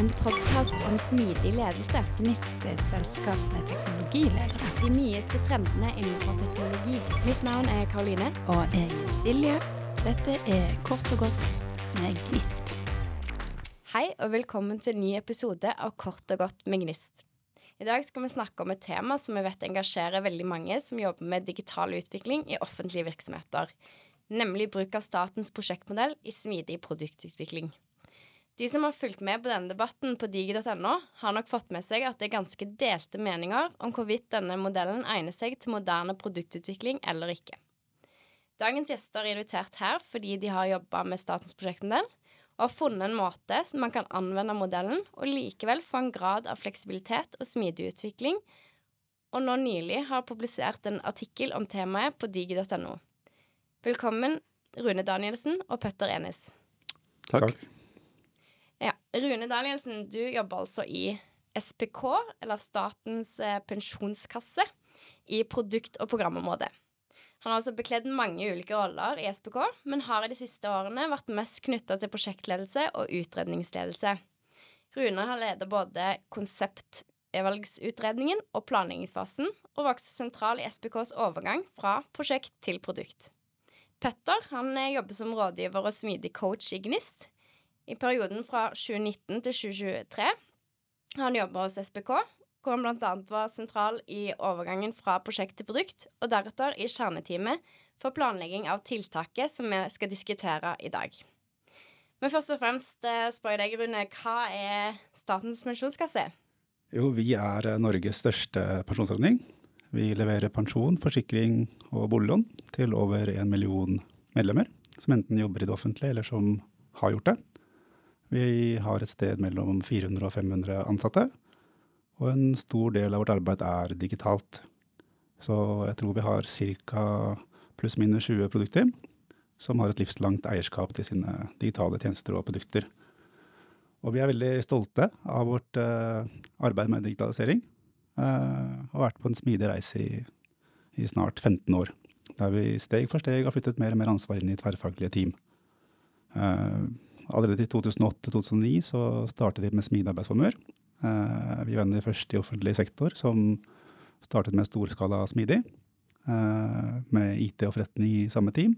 En podkast om smidig ledelse. Gnist et selskap med teknologiledere. De nyeste trendene innenfor teknologi. Mitt navn er Karoline. Og jeg er Silje. Dette er Kort og godt med Gnist. Hei og velkommen til en ny episode av Kort og godt med Gnist. I dag skal vi snakke om et tema som vi vet engasjerer veldig mange som jobber med digital utvikling i offentlige virksomheter, nemlig bruk av statens prosjektmodell i smidig produktutvikling. De som har fulgt med på denne debatten på digi.no, har nok fått med seg at det er ganske delte meninger om hvorvidt denne modellen egner seg til moderne produktutvikling eller ikke. Dagens gjester er invitert her fordi de har jobba med statens prosjektmodell og har funnet en måte som man kan anvende modellen og likevel få en grad av fleksibilitet og smidig utvikling, og nå nylig har publisert en artikkel om temaet på digi.no. Velkommen, Rune Danielsen og Petter Enis. Takk. Ja, Rune Danielsen, du jobber altså i SPK, eller Statens eh, pensjonskasse, i produkt- og programområdet. Han har altså bekledd mange ulike roller i SPK, men har i de siste årene vært mest knytta til prosjektledelse og utredningsledelse. Rune har ledet både konseptvalgsutredningen og planleggingsfasen, og var sentral i SPKs overgang fra prosjekt til produkt. Petter han eh, jobber som rådgiver og smidig coach i Gnist, i perioden fra 2019 til 2023 har han jobba hos SPK, hvor han bl.a. var sentral i overgangen fra prosjekt til produkt, og deretter i kjerneteamet for planlegging av tiltaket som vi skal diskutere i dag. Men først og fremst eh, spør jeg deg, Rune, hva er Statens pensjonskasse? Jo, vi er eh, Norges største pensjonsordning. Vi leverer pensjon, forsikring og boliglån til over en million medlemmer, som enten jobber i det offentlige eller som har gjort det. Vi har et sted mellom 400 og 500 ansatte, og en stor del av vårt arbeid er digitalt. Så jeg tror vi har ca. pluss-minus 20 produkter som har et livslangt eierskap til sine digitale tjenester og produkter. Og vi er veldig stolte av vårt uh, arbeid med digitalisering. Uh, og vært på en smidig reise i, i, snart 15 år. Der vi steg for steg har flyttet mer og mer ansvar inn i tverrfaglige team. Uh, Allerede i 2008-2009 så startet vi med smidige arbeidsformer. Eh, vi var en av de i offentlig sektor som startet med storskala smidig, eh, med IT og forretning i samme team.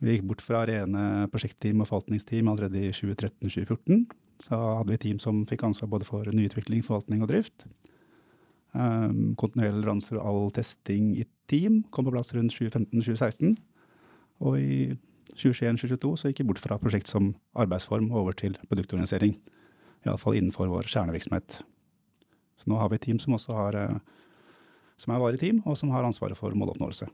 Vi gikk bort fra rene prosjektteam og forvaltningsteam allerede i 2013-2014. Så hadde vi team som fikk ansvar både for nyutvikling, forvaltning og drift. Um, kontinuerlig leveranser og all testing i team kom på plass rundt 2015-2016. Og i 2021-2022 så gikk vi bort fra prosjekt som arbeidsform over til produktorganisering. Iallfall innenfor vår kjernevirksomhet. Så nå har vi et team som også har, eh, som er varig team, og som har ansvaret for måloppnåelse.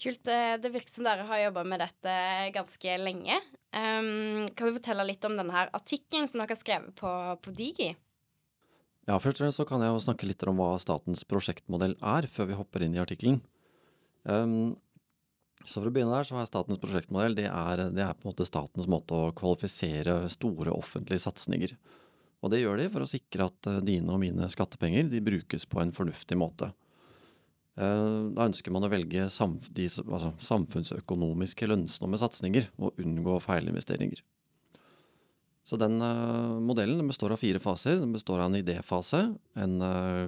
Kult. Eh, det virker som dere har jobba med dette ganske lenge. Um, kan du fortelle litt om denne her artikkelen som dere har skrevet på, på Digi? Ja, først og fremst så kan jeg jo snakke litt om hva statens prosjektmodell er, før vi hopper inn i artikkelen. Um, så for å begynne der, så er statens prosjektmodell det er, det er på en måte statens måte å kvalifisere store offentlige satsinger. Og det gjør de for å sikre at eh, dine og mine skattepenger de brukes på en fornuftig måte. Eh, da ønsker man å velge de, altså, samfunnsøkonomiske lønnsomme satsinger og unngå feilinvesteringer. Så den uh, modellen den består av fire faser. Den består av en idéfase, en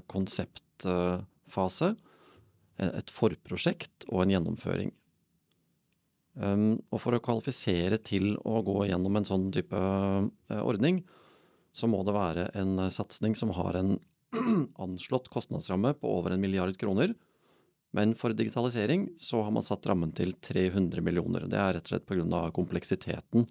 konseptfase, et forprosjekt og en gjennomføring. Um, og for å kvalifisere til å gå gjennom en sånn type uh, ordning, så må det være en uh, satsing som har en anslått kostnadsramme på over en milliard kroner. Men for digitalisering så har man satt rammen til 300 millioner. Det er rett og slett pga. kompleksiteten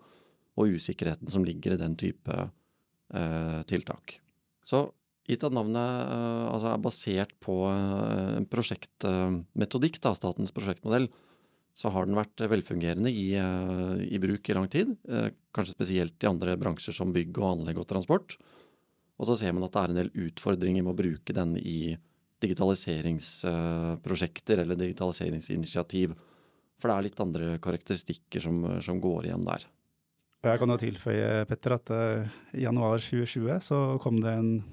og usikkerheten som ligger i den type uh, tiltak. Så gitt at navnet altså er basert på en prosjektmetodikk, da, statens prosjektmodell, så har den vært velfungerende i, eh, i, bruk i lang tid. Eh, kanskje spesielt i andre bransjer som bygg og anlegg og transport. Og så ser man at det er en del utfordringer med å bruke den i digitaliseringsprosjekter eller digitaliseringsinitiativ. For det er litt andre karakteristikker som, som går igjen der. Jeg kan jo tilføye, Petter, at i januar 2020 så kom det en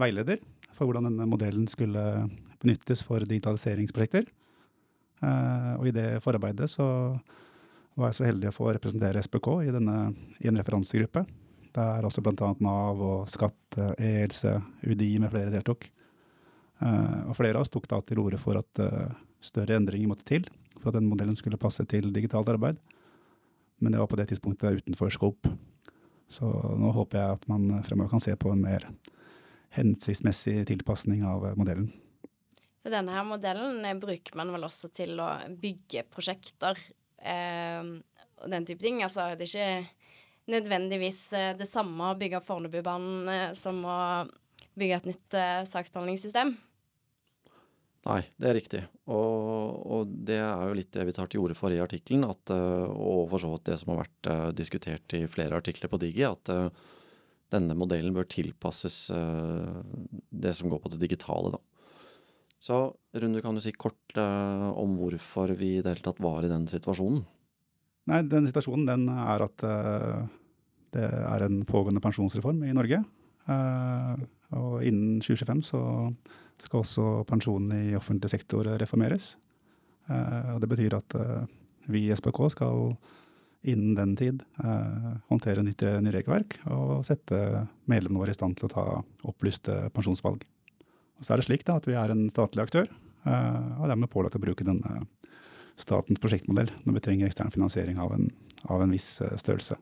veileder for hvordan denne modellen skulle benyttes for digitaliseringsprosjekter. Eh, og i det forarbeidet så var jeg så heldig å få representere SPK i, denne, i en referansegruppe. der også bl.a. Nav og Skatt, ELC, UDI med flere deltok. Uh, og flere av oss tok da til orde for at større endringer måtte til for at den modellen skulle passe til digitalt arbeid. Men det var på det tidspunktet utenfor scope. Så nå håper jeg at man fremover kan se på en mer hensiktsmessig tilpasning av modellen. For denne her modellen bruker man vel også til å bygge prosjekter eh, og den type ting. Altså det er ikke nødvendigvis eh, det samme å bygge Fornebubanen eh, som å bygge et nytt eh, saksbehandlingssystem. Nei, det er riktig. Og, og, det er jo litt det vi tar til orde for i artikkelen, og for så vidt det som har vært diskutert i flere artikler på Digi, at denne modellen bør tilpasses det som går på det digitale, da. Så Rune, kan du si kort om hvorfor vi i det hele tatt var i den situasjonen? Nei, den situasjonen den er at det er en pågående pensjonsreform i Norge. og innen 2025 så skal også pensjonen i offentlig sektor reformeres. Eh, og det betyr at eh, vi i SPK skal innen den tid eh, håndtere nytt regelverk og sette medlemmene våre i stand til å ta opplyste pensjonsvalg. Og så er det slik da, at vi er en statlig aktør, og dermed pålagt å bruke denne statens prosjektmodell når vi trenger ekstern finansiering av en, av en viss størrelse.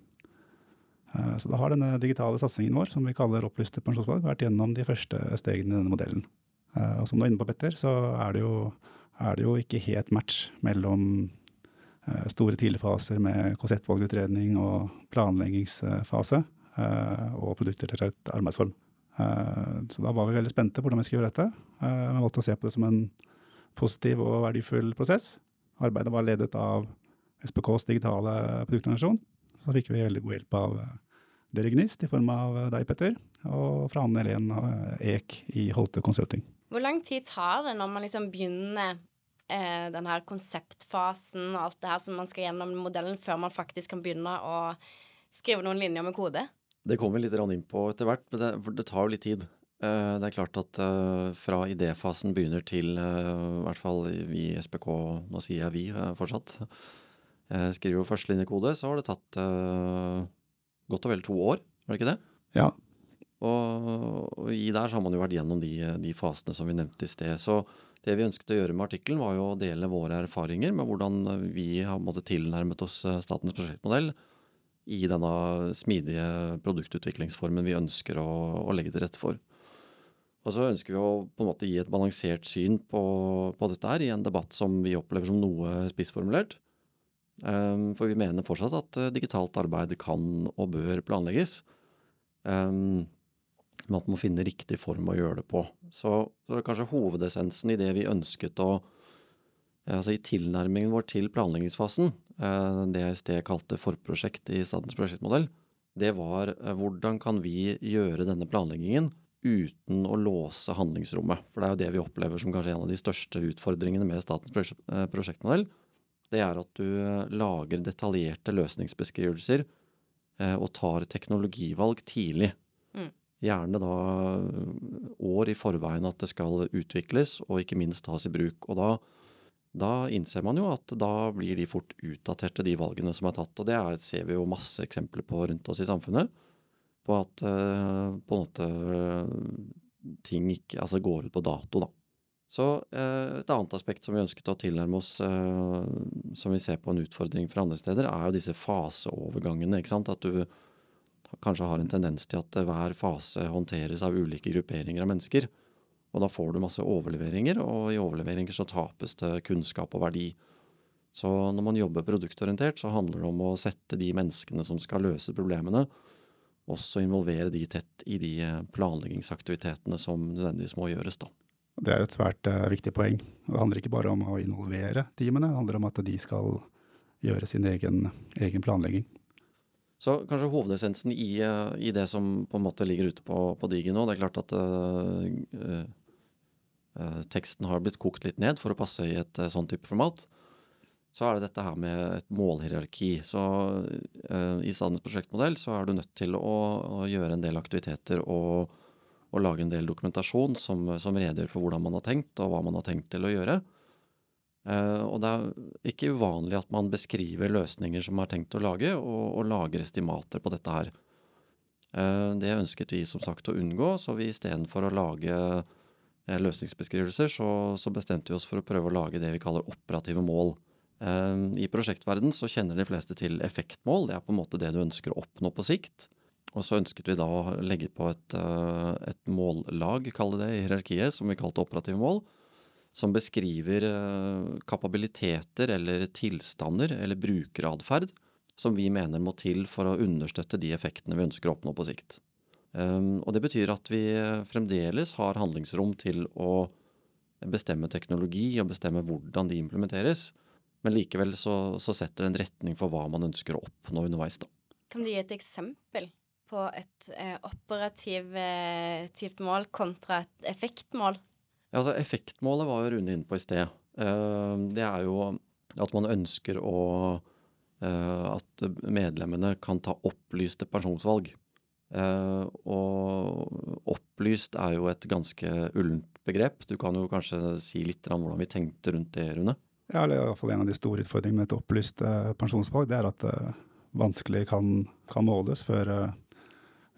Så da har denne digitale satsingen vår, som vi kaller opplyste pensjonsvalg, vært gjennom de første stegene i denne modellen. Og som du er inne på, Petter, så er det jo, er det jo ikke helt match mellom store tidligfaser med konsettvalgutredning og planleggingsfase og produkter til et arbeidsform. Så da var vi veldig spente på hvordan vi skulle gjøre dette. vi valgte å se på det som en positiv og verdifull prosess. Arbeidet var ledet av SPKs digitale produktorganisasjon. Så fikk vi veldig god hjelp av dere Gnist i form av deg, Petter, og fra Anne Helen Ek i Holte Consulting. Hvor lang tid tar det når man liksom begynner eh, den her konseptfasen og alt det her som man skal gjennom modellen, før man faktisk kan begynne å skrive noen linjer med kode? Det kommer vi litt inn på etter hvert, men det, det tar jo litt tid. Eh, det er klart at uh, fra idéfasen begynner til, uh, i hvert fall vi i SPK, nå sier jeg vi fortsatt, skriver jo førstelinjekode, så har det tatt godt og vel to år, var det ikke det? Ja, og, i der så har man jo vært gjennom de, de, fasene som vi nevnte i sted. Så det vi ønsket å gjøre med artikkelen, var jo å dele våre erfaringer med hvordan vi har tilnærmet oss eh, statens prosjektmodell i denne smidige produktutviklingsformen vi ønsker å, å, legge til rette for. Og så ønsker vi å på en måte gi et balansert syn på, på dette her i en debatt som vi opplever som noe spissformulert. Um, for vi mener fortsatt at uh, digitalt arbeid kan og bør planlegges. Um, men at man må finne riktig form å gjøre det på. Så, så kanskje hovedessensen i det vi ønsket å Altså i tilnærmingen vår til planleggingsfasen, eh, det jeg i sted kalte forprosjekt i statens prosjektmodell, det var eh, hvordan kan vi gjøre denne planleggingen uten å låse handlingsrommet. For det er jo det vi opplever som kanskje en av de største utfordringene med statens eh, prosjektmodell. Det er at du lager detaljerte løsningsbeskrivelser og tar teknologivalg tidlig. Mm gjerne da år i forveien at det skal utvikles, og ikke minst tas i bruk. Og da, da innser man jo at da blir de fort utdaterte, de valgene som er tatt. Og det er, ser vi jo masse eksempler på rundt oss i samfunnet. På at eh, på en måte uh, ting ikke altså går ut på dato, da. Så eh, et annet aspekt som vi ønsket å tilnærme oss, som vi ser på en utfordring fra andre steder, er jo disse faseovergangene. ikke sant? At du kanskje har en tendens til at hver fase håndteres av ulike grupperinger av mennesker. Og da får du masse overleveringer, og i overleveringer så tapes det kunnskap og verdi. Så når man jobber produktorientert, så handler det om å sette de menneskene som skal løse problemene, også involvere de tett i de planleggingsaktivitetene som nødvendigvis må gjøres, da. Det er et svært uh, viktig poeng. Det handler ikke bare om å involvere teamene, det handler om at de skal gjøre sin egen, egen planlegging. Så kanskje hovedessensen i, eh, i, det som på en måte ligger ute på, på Digi nå, det er klart at uh, teksten har blitt kokt litt ned for å passe i et uh, sånn type format. Så er det dette her med et målhierarki. Så i Statens prosjektmodell så er du nødt til å, å gjøre en del aktiviteter og, og, lage en del dokumentasjon som, som redegjør for hvordan man har tenkt, og hva man har tenkt til å gjøre. Uh, og det er ikke uvanlig at man beskriver løsninger som man har tenkt å lage, og, og lager estimater på dette her. Eh, Det ønsket vi som sagt å unngå, så vi istedenfor å lage eh, løsningsbeskrivelser, så, så bestemte vi oss for å prøve å lage det vi kaller operative mål. Eh, I prosjektverden så kjenner de fleste til effektmål, det er på en måte det du ønsker å oppnå på sikt. Og så ønsket vi da å legge på et, eh, et mållag, kalle det i hierarkiet, som vi kalte operative mål, som beskriver eh, kapabiliteter eller tilstander eller brukeratferd som vi mener må til for å understøtte de effektene vi ønsker å oppnå på sikt. Um, og det betyr at vi fremdeles har handlingsrom til å bestemme teknologi og bestemme hvordan de implementeres, men likevel så, så setter det en retning for hva man ønsker å oppnå underveis. da. Kan du gi et eksempel på et eh, operativt mål kontra et effektmål? Ja, altså Effektmålet var jo Rune inne på i sted. Eh, Det er jo at man ønsker å eh, At medlemmene kan ta opplyste pensjonsvalg. Eh, Og opplyst er jo et ganske ullent begrep. Du kan jo kanskje si litt om hvordan vi tenkte rundt det, Rune? Ja, eller i hvert fall En av de store utfordringene med et opplyst uh, pensjonsvalg, det er at det vanskelig kan, kan måles før, eh,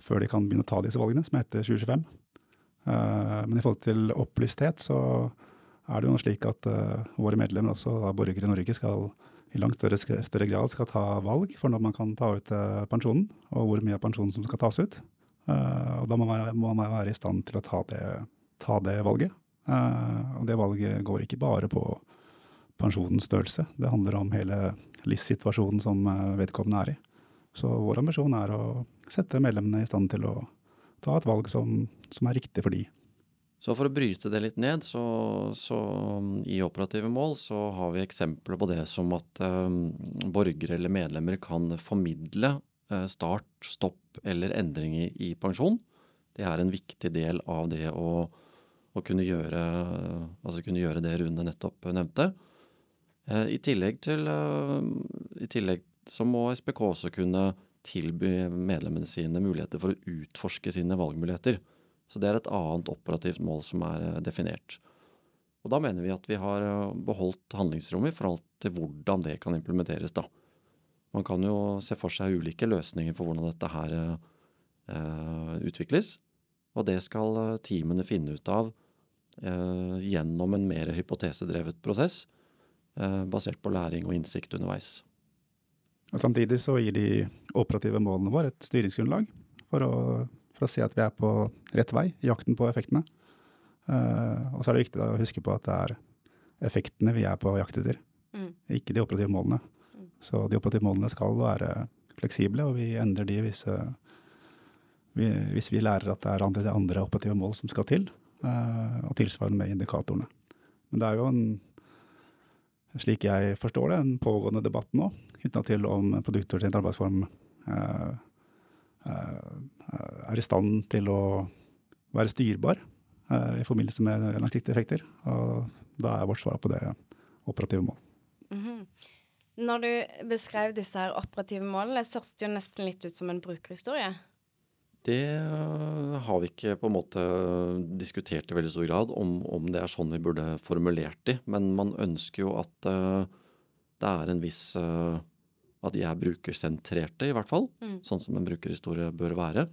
før de kan begynne å ta disse valgene, som heter 2025. Eh, men i forhold til opplysthet så er det jo slik at eh, våre medlemmer, også da borgere i Norge, skal i langt større, større grad skal ta valg for når man kan ta ut eh, pensjonen, og hvor mye av pensjonen som skal tas ut. Eh, og da må man, må man være i stand til å ta det, ta det valget. Eh, og det valget går ikke bare på pensjonens størrelse. Det handler om hele livssituasjonen som vedkommende er i. Så vår ambisjon er å sette medlemmene i stand til å ta et valg som, som er riktig for de. Så for å bryte det litt ned, så, så um, i operative mål så har vi eksempler på det som at eh, borgere eller medlemmer kan formidle eh, start, stopp eller endringer i pensjon. Det er en viktig del av det å, å kunne, gjøre, altså kunne gjøre det Rune nettopp nevnte. Eh, I tillegg til eh, I tillegg så må SPK også kunne tilby medlemmene sine muligheter for å utforske sine valgmuligheter. Så det er et annet operativt mål som er eh, definert. Og da mener vi at vi har eh, beholdt handlingsrommet i forhold til hvordan det kan implementeres, da. Man kan jo se for seg ulike løsninger for hvordan dette her eh, utvikles. Og det skal eh, teamene finne ut av eh, gjennom en mer hypotesedrevet prosess, eh, basert på læring og innsikt underveis. Og samtidig så gir de operative målene våre et styringsgrunnlag for å, for å se at vi er på rett vei i jakten på effektene. Uh, og så er det viktig da å huske på at det er effektene vi er på jakt etter, Mm. ikke de operative målene. Mm. Så de operative målene skal være fleksible, og vi endrer de hvis, eh, vi, hvis vi lærer at det er andre, andre operative mål som skal til, uh, og tilsvarende med indikatorene. Men det er jo en, slik jeg forstår det, en pågående debatt nå knytta til om produktorientert arbeidsform eh, er i stand til å være styrbar eh, i forbindelse med langsiktige effekter. Og da er vårt svar på det operative mål. Mhm. Når du beskrev disse her operative målene, så hørtes det jo nesten litt ut som en brukerhistorie. Det øh, har vi ikke på en måte diskutert i veldig stor grad, om, om det er sånn vi burde formulert de. Men man ønsker jo at uh, det er en viss uh, At de er brukersentrerte, i hvert fall. Mm. Sånn som en brukerhistorie bør være.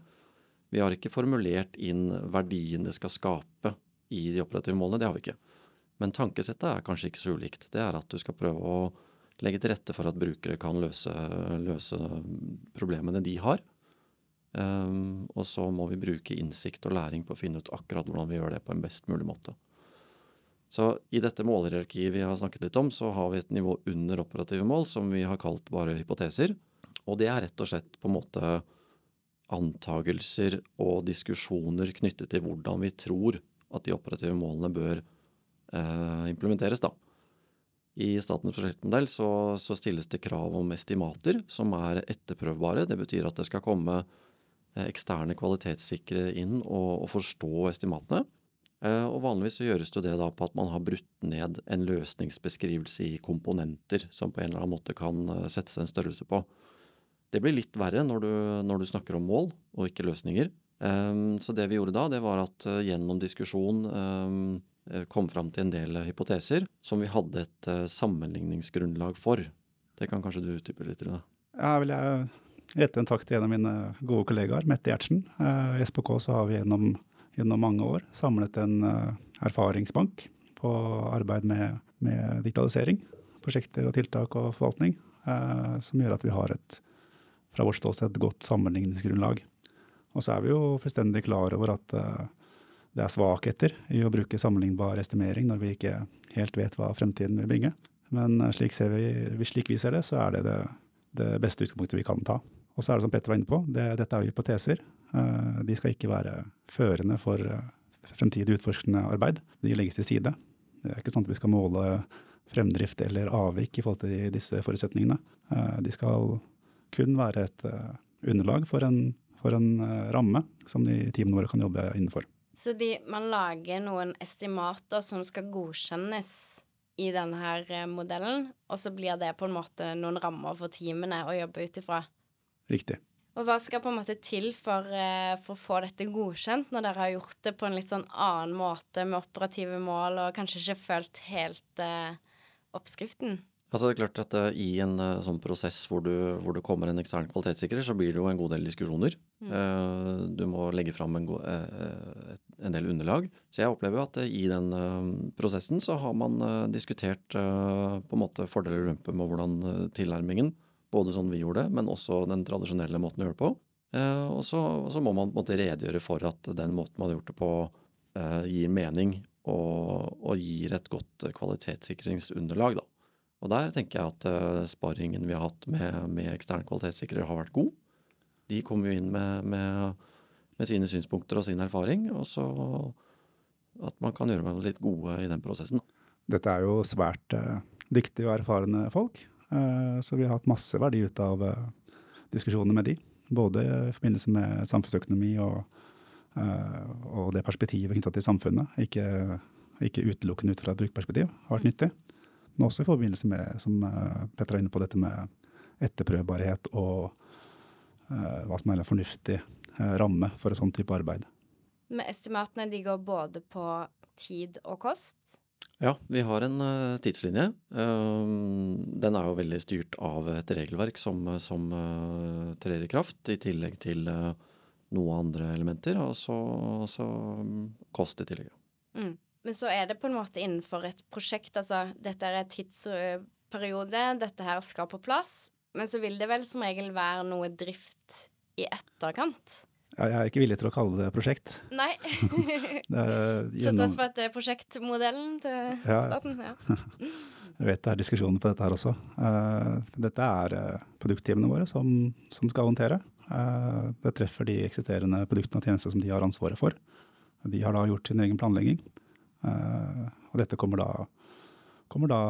Vi har ikke formulert inn verdien det skal skape i de operative målene. Det har vi ikke. Men tankesettet er kanskje ikke så ulikt. Det er at du skal prøve å legge til rette for at brukere kan løse, løse problemene de har. Um, og så må vi bruke innsikt og læring på å finne ut akkurat hvordan vi gjør det på en best mulig måte. Så i dette målhierarkiet vi har snakket litt om, så har vi et nivå under operative mål som vi har kalt bare hypoteser. Og det er rett og slett på en måte antagelser og diskusjoner knyttet til hvordan vi tror at de operative målene bør eh, implementeres, da. I statens prosjektmodell så, så stilles det krav om estimater som er etterprøvbare. Det betyr at det skal komme eh, eksterne kvalitetssikre inn og, og forstå estimatene. Eh, og vanligvis så gjøres det da på at man har brutt ned en løsningsbeskrivelse i komponenter som på en eller annen måte kan eh, settes en størrelse på. Det blir litt verre når du, når du snakker om mål og ikke løsninger. Um, så det vi gjorde da, det var at uh, gjennom diskusjon um, kom fram til en del hypoteser som vi hadde et uh, sammenligningsgrunnlag for. Det kan kanskje du utdype litt? Rune? Ja, vil jeg rette en takk til en av mine gode kollegaer, Mette Gjertsen. I SPK så har vi gjennom, gjennom mange år samlet en erfaringsbank på arbeid med, med digitalisering. Prosjekter og tiltak og forvaltning. Som gjør at vi har et fra vårt ståsted et godt sammenligningsgrunnlag. Og så er vi jo fullstendig klar over at det er svakheter i å bruke sammenlignbar estimering når vi ikke helt vet hva fremtiden vil bringe. Men slik, vi, slik vi ser det, så er det det, det beste utgangspunktet vi kan ta. Og så er det som Petter var inne på, det, dette er jo hypoteser. De skal ikke være førende for fremtidig utforskende arbeid. De legges til side. Det er ikke sånn at vi skal måle fremdrift eller avvik i forhold til disse forutsetningene. De skal kun være et eh, underlag for en, for en eh, ramme som de teamene våre kan jobbe innenfor. Så de, man lager noen estimater som skal godkjennes i denne her eh, modellen, og så blir det på en måte noen rammer for teamene å jobbe ut ifra? Riktig. Og hva skal på en måte til for, for, å få dette godkjent, når dere har gjort det på en litt sånn annen måte med operative mål, og kanskje ikke følt helt uh, oppskriften? Altså det er klart at uh, I en uh, sånn prosess hvor du, hvor du kommer en ekstern kvalitetssikrer, så blir det jo en god del diskusjoner. Mm. Uh, du må legge fram en, en, del underlag. Så jeg opplever at i den prosessen så har man diskutert på en måte fordeler og ulemper med hvordan tilnærmingen, både sånn vi gjorde det, men også den tradisjonelle måten å gjøre det på. og så, så, må man på en måte redegjøre for at den måten man har gjort det på, gir mening og, og gir et godt kvalitetssikringsunderlag. da. Og der tenker jeg at uh, sparringen vi har hatt med, med eksterne kvalitetssikrer, har vært god. De kommer jo inn med, med, med, sine synspunkter og sin erfaring, og så at man kan gjøre meg litt gode i den prosessen. Dette er jo svært uh, dyktige og erfarne folk, uh, så vi har hatt masse verdi ut av diskusjonene med de. Både i forbindelse med samfunnsøkonomi og, og det perspektivet knytta til samfunnet. Ikke, ikke utelukkende ut fra et brukerperspektiv. Har vært nyttig. Men også i forbindelse med, som eh, Petter er inne på, dette med etterprøvbarhet og uh, hva som er en fornuftig uh, ramme for et sånn type arbeid. Men estimatene de går både på tid og kost? Ja, vi har en uh, tidslinje. den er jo veldig styrt av et regelverk som, som trer i kraft, i tillegg til noen andre elementer, og så, så kost i tillegg. Mm. Men så er det på en måte innenfor et prosjekt. Altså dette er et tidsperiode, dette her skal på plass. Men så vil det vel som regel være noe drift i etterkant. Ja, jeg er ikke villig til å kalle det prosjekt. Nei. det er, Så tross for at det er prosjektmodellen til ja. staten? Ja. jeg vet det er diskusjoner på dette her også. Uh, dette er uh, produktteamene våre som, som, skal håndtere. Uh, det treffer de eksisterende produktene og tjenester som de har ansvaret for. De har da gjort sin egen planlegging. Eh, og dette kommer da, kommer da,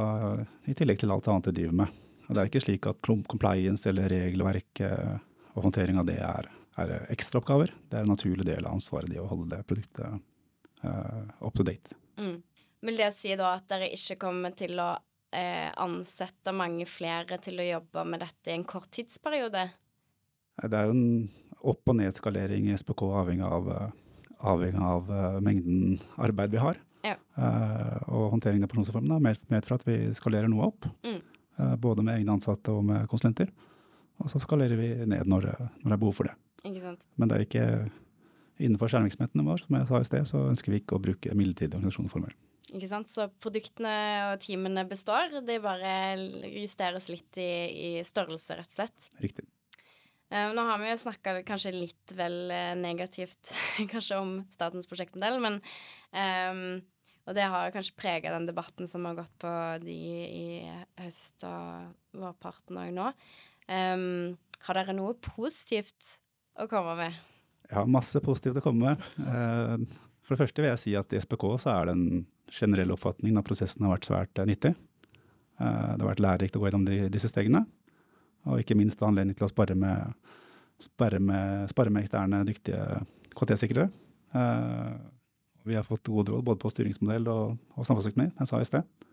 i tillegg til alt annet de driver med. Og det er ikke slik at compliance eller regelverk og håndtering av det er, er ekstraoppgaver. Det er en naturlig del av ansvaret de å holde det produktet uh, up to date. Mm. Vil det si da at dere ikke kommer til å eh, ansette mange flere til å jobbe med dette i en kort tidsperiode? Det er jo en opp- og nedskalering i SPK avhengig av, avhengig av uh, mengden arbeid vi har. Ja. Uh, og håndteringen av pensjonsreformen har medført at vi skalerer noe opp. Mm. Uh, både med egne ansatte og med konsulenter. Og så skalerer vi ned når, når det er behov for det. Men det er ikke innenfor skjermvirksomhetene våre, som jeg sa i sted, så ønsker vi ikke å bruke midlertidige organisasjonsformer. Ikke sant? Så produktene og teamene består, de bare justeres litt i, i størrelse, rett og slett. Riktig. Uh, nå har vi jo snakka kanskje litt vel negativt kanskje om statens prosjektmodell, men um, og det har kanskje prega den debatten som har gått på de i høst og vårparten òg nå. Um, har dere noe positivt å komme med? Ja, masse positivt å komme med. Uh, for det første vil jeg si at i SPK så er det en generell oppfatning at prosessen har vært svært nyttig. Det har vært lærerikt å gå gjennom de, disse stegene. Og ikke minst anledning til å spare med, spare med, spare med eksterne, dyktige kvalitetssikrere. Uh, vi har fått gode råd både på styringsmodell og, og samfunnsøkonomi, jeg sa i sted.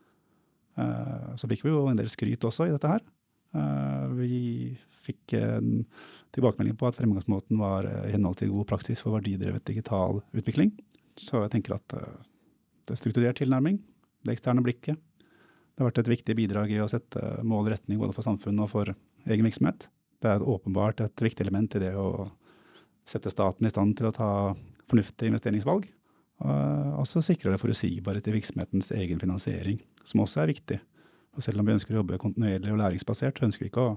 Uh, så fikk vi jo en del skryt også i dette her. Uh, vi fikk en tilbakemelding på at fremgangsmåten var i henhold til god praksis for verdidrevet digital utvikling. Så jeg tenker at uh, det er strukturert tilnærming, det eksterne blikket. Det har vært et viktig bidrag i å sette mål og retning både for samfunnet og for egen virksomhet. Det er åpenbart et viktig element i det å sette staten i stand til å ta fornuftige investeringsvalg. Og så sikrer det forutsigbarhet i virksomhetens egen finansiering, som også er viktig. Og selv om vi ønsker å jobbe kontinuerlig og læringsbasert, så ønsker vi ikke å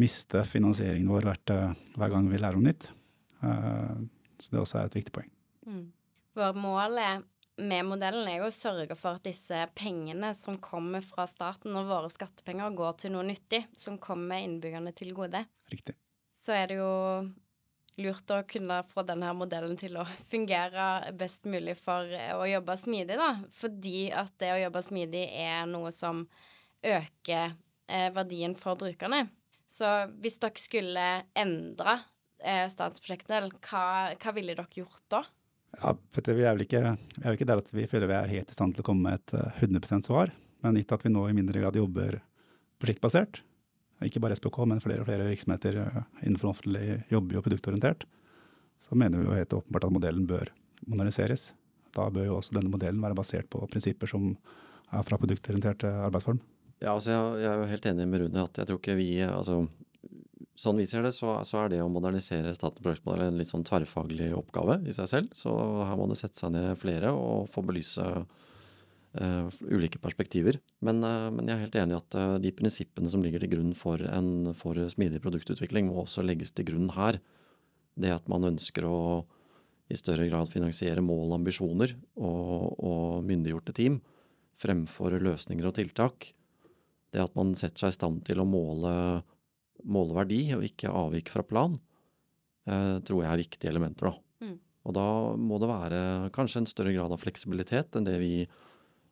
miste finansieringen vår hver gang vi lærer om nytt. Så det også er et viktig poeng. Mm. For målet med modellen er jo å sørge for at disse pengene som kommer fra staten og våre skattepenger, går til noe nyttig som kommer innbyggerne til gode. Riktig. Så er det jo lurt å kunne få denne modellen til å fungere best mulig for å jobbe smidig, da. Fordi at det å jobbe smidig er noe som øker eh, verdien for brukerne. Så hvis dere skulle endre eh, statsprosjektet, hva, hva ville dere gjort da? Ja, vi er vel ikke, vi er ikke, der at vi føler vi er helt i stand til å komme med et 100 eh, svar. Men gitt at vi nå i mindre grad jobber prosjektbasert, ikke bare SPK, men flere og flere virksomheter eh, innenfor offentlig jobber jo produktorientert, så mener vi jo helt åpenbart at modellen bør moderniseres. Da bør jo også denne modellen være basert på prinsipper som er fra produktorientert arbeidsform. Ja, altså jeg, jeg er jo helt enig med Rune at jeg tror ikke vi altså Sånn vi ser det, så, så er det å modernisere staten en litt sånn tverrfaglig oppgave i seg selv. Så her må det sette seg ned flere og få belyse uh, ulike perspektiver. Men, uh, men, jeg er helt enig i at uh, de prinsippene som ligger til grunn for, en, for smidig produktutvikling, må også legges til grunn her. Det at man ønsker å i større grad finansiere mål og ambisjoner og, og myndiggjorte team fremfor løsninger og tiltak. Det at man setter seg i stand til å måle måleverdi og ikke avvik fra plan, eh, tror jeg er viktige elementer. da. Mm. Og da må det være kanskje en større grad av fleksibilitet enn det vi,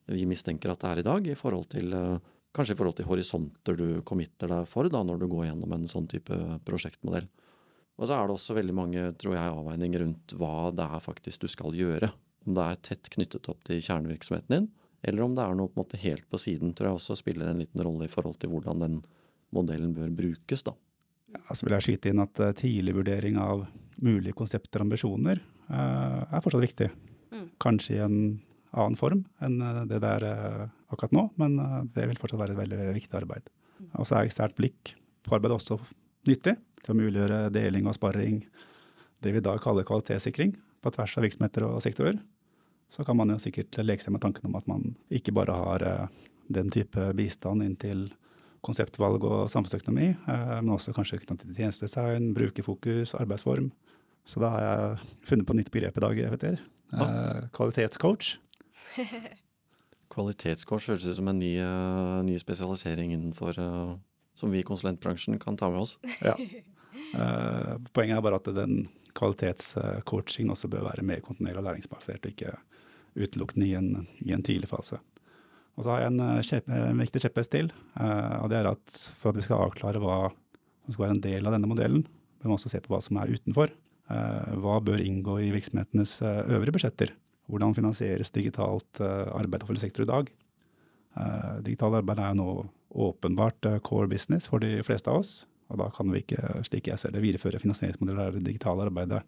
vi mistenker at det er i dag, i forhold til, eh, kanskje i forhold til horisonter du committer deg for da, når du går gjennom en sånn type prosjektmodell. Og så er det også veldig mange tror jeg, avveininger rundt hva det er faktisk du skal gjøre. Om det er tett knyttet opp til kjernevirksomheten din, eller om det er noe på en måte helt på siden, tror jeg også spiller en liten rolle i forhold til hvordan den modellen bør brukes, da. Ja, så vil jeg skyte inn at uh, tidlig vurdering av mulige konsepter og ambisjoner uh, er fortsatt viktig. Mm. Kanskje i en annen form enn uh, det det er akkurat nå, men det vil fortsatt være et veldig viktig arbeid. Og så er eksternt blikk på arbeidet også nyttig til å muliggjøre deling og sparring, det vi da kaller kvalitetssikring på tvers av virksomheter og sektorer. Så kan man jo sikkert leke seg med tanken om at man ikke bare har den type bistand inntil konseptvalg og samfunnsøkonomi, eh, men også kanskje knyttet til tjenestedesign, brukerfokus, arbeidsform. Så da har jeg funnet på nytt begrep i dag, Petter. Ah. Kvalitetscoach. Kvalitetscoach høres ut som en ny, uh, ny spesialisering innenfor som vi i konsulentbransjen kan ta med oss. Ja. Poenget er bare at den kvalitetscoachingen også bør være mer kontinuerlig og læringsbasert, og ikke utelukkende i en, i en tidlig fase. Og så har jeg en, eh, kjepp, en viktig kjepphest til. Uh, og det er at for at vi skal avklare hva som skal være en del av denne modellen, bør må også se på hva som er utenfor. Uh, hva bør inngå i virksomhetenes uh, øvrige budsjetter? Hvordan finansieres digitalt arbeid for sektor i dag? digitalt arbeid er jo nå åpenbart core business for de fleste av oss. Og da kan vi ikke, slik jeg ser det, videreføre finansieringsmodeller av det digitale arbeidet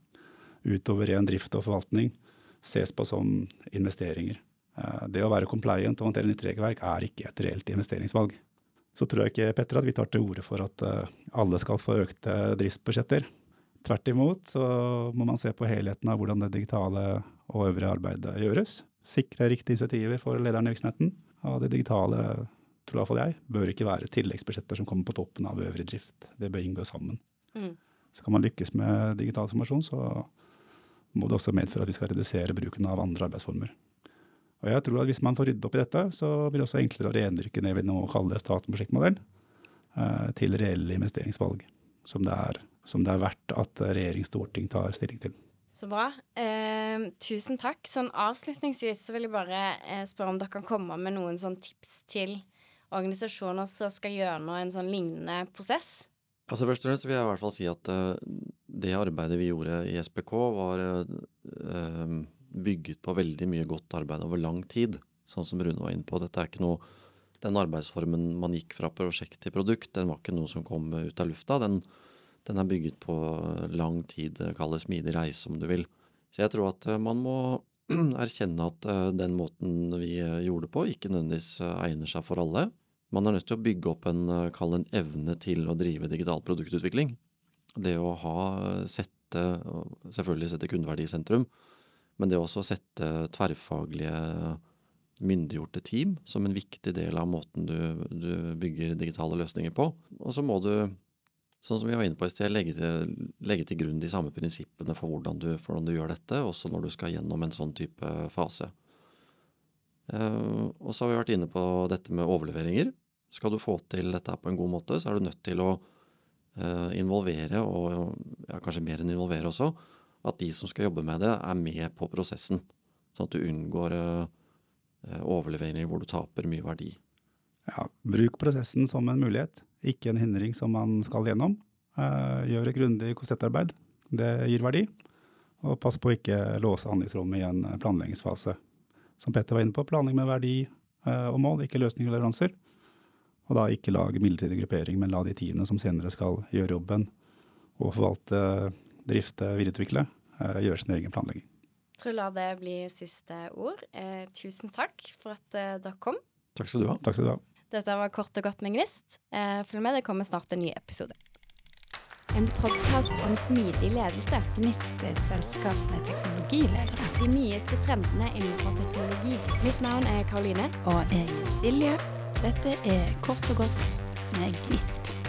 utover ren drift og forvaltning ses på som investeringer. Eh, det å være compliant og håndtere nytt regelverk er ikke et reelt investeringsvalg. Så tror jeg ikke Petter, at vi tar til orde for at eh, alle skal få økte driftsbudsjetter. Tvert imot så må man se på helheten av hvordan det digitale og øvrige arbeidet gjøres. Sikre riktige initiativer for lederen i virksomheten. Og det digitale, tror iallfall jeg, bør ikke være tilleggsbudsjetter som kommer på toppen av øvrig drift. Det bør inngå sammen. Mm. Så kan man lykkes med digital informasjon, så må det også medføre at vi skal redusere bruken av andre arbeidsformer. Og jeg tror at Hvis man får ryddet opp i dette, så blir det også enklere å rendyrke ned ved noe å kalle statens prosjektmodell eh, til reelle investeringsvalg, som det, er, som det er verdt at regjering storting tar stilling til. Så bra. Eh, tusen takk. Sånn Avslutningsvis så vil jeg bare eh, spørre om dere kan komme med noen sånn tips til organisasjoner som skal gjennom en sånn lignende prosess? Altså Først og fremst vil jeg i hvert fall si at uh, det arbeidet vi gjorde i SPK, var uh, bygget på veldig mye godt arbeid over lang tid, sånn som Rune var inne på. Dette er ikke noe Den arbeidsformen man gikk fra prosjekt til produkt, den var ikke noe som kom ut av lufta. Den, den er bygget på lang tid, kall det smidig reise, om du vil. Så jeg tror at eh, man må erkjenne at eh, den måten vi eh, gjorde det på, ikke nødvendigvis egner seg for alle. Man er nødt til å bygge opp en, kall en evne til å drive digital produktutvikling. Det å ha sette, selvfølgelig sette kundeverdi i sentrum, men det også å sette tverrfaglige, myndiggjorte team som en viktig del av måten du, du bygger digitale løsninger på. Og så må du, sånn som vi var inne på i sted, legge til, legge til grunn de samme prinsippene for hvordan, du, for hvordan du gjør dette, også når du skal gjennom en sånn type fase. Uh, og så har vi vært inne på dette med overleveringer. Skal du få til dette på en god måte, så er du nødt til å uh, involvere, og ja, kanskje mer enn involvere også, at de som skal jobbe med det, er med på prosessen. Sånn at du unngår eh, overleveringer hvor du taper mye verdi. Ja, bruk prosessen som en mulighet, ikke en hindring som man skal gjennom. Eh, gjør et grundig konseptarbeid. Det gir verdi. Og pass på å ikke låse handlingsrommet i en planleggingsfase. Som Petter var inne på, planlegg med verdi eh, og mål, ikke løsninger og leveranser. Og da ikke lag midlertidig gruppering, men la de teamene som senere skal gjøre jobben og forvalte, drifte, videreutvikle, eh, gjøre sin egen planlegging. Jeg tror la det bli siste ord. Eh, tusen takk for at eh, dere kom. Takk skal du ha. Takk skal du ha. Dette var Kort og godt med Gnist. Eh, følg med, det kommer snart en ny episode. En podkast om smidig ledelse. Gnist er et selskap med teknologiledere. De nyeste trendene innenfor teknologi. Mitt navn er Karoline. Og jeg er Silje. Dette er Kort og godt med Gnist.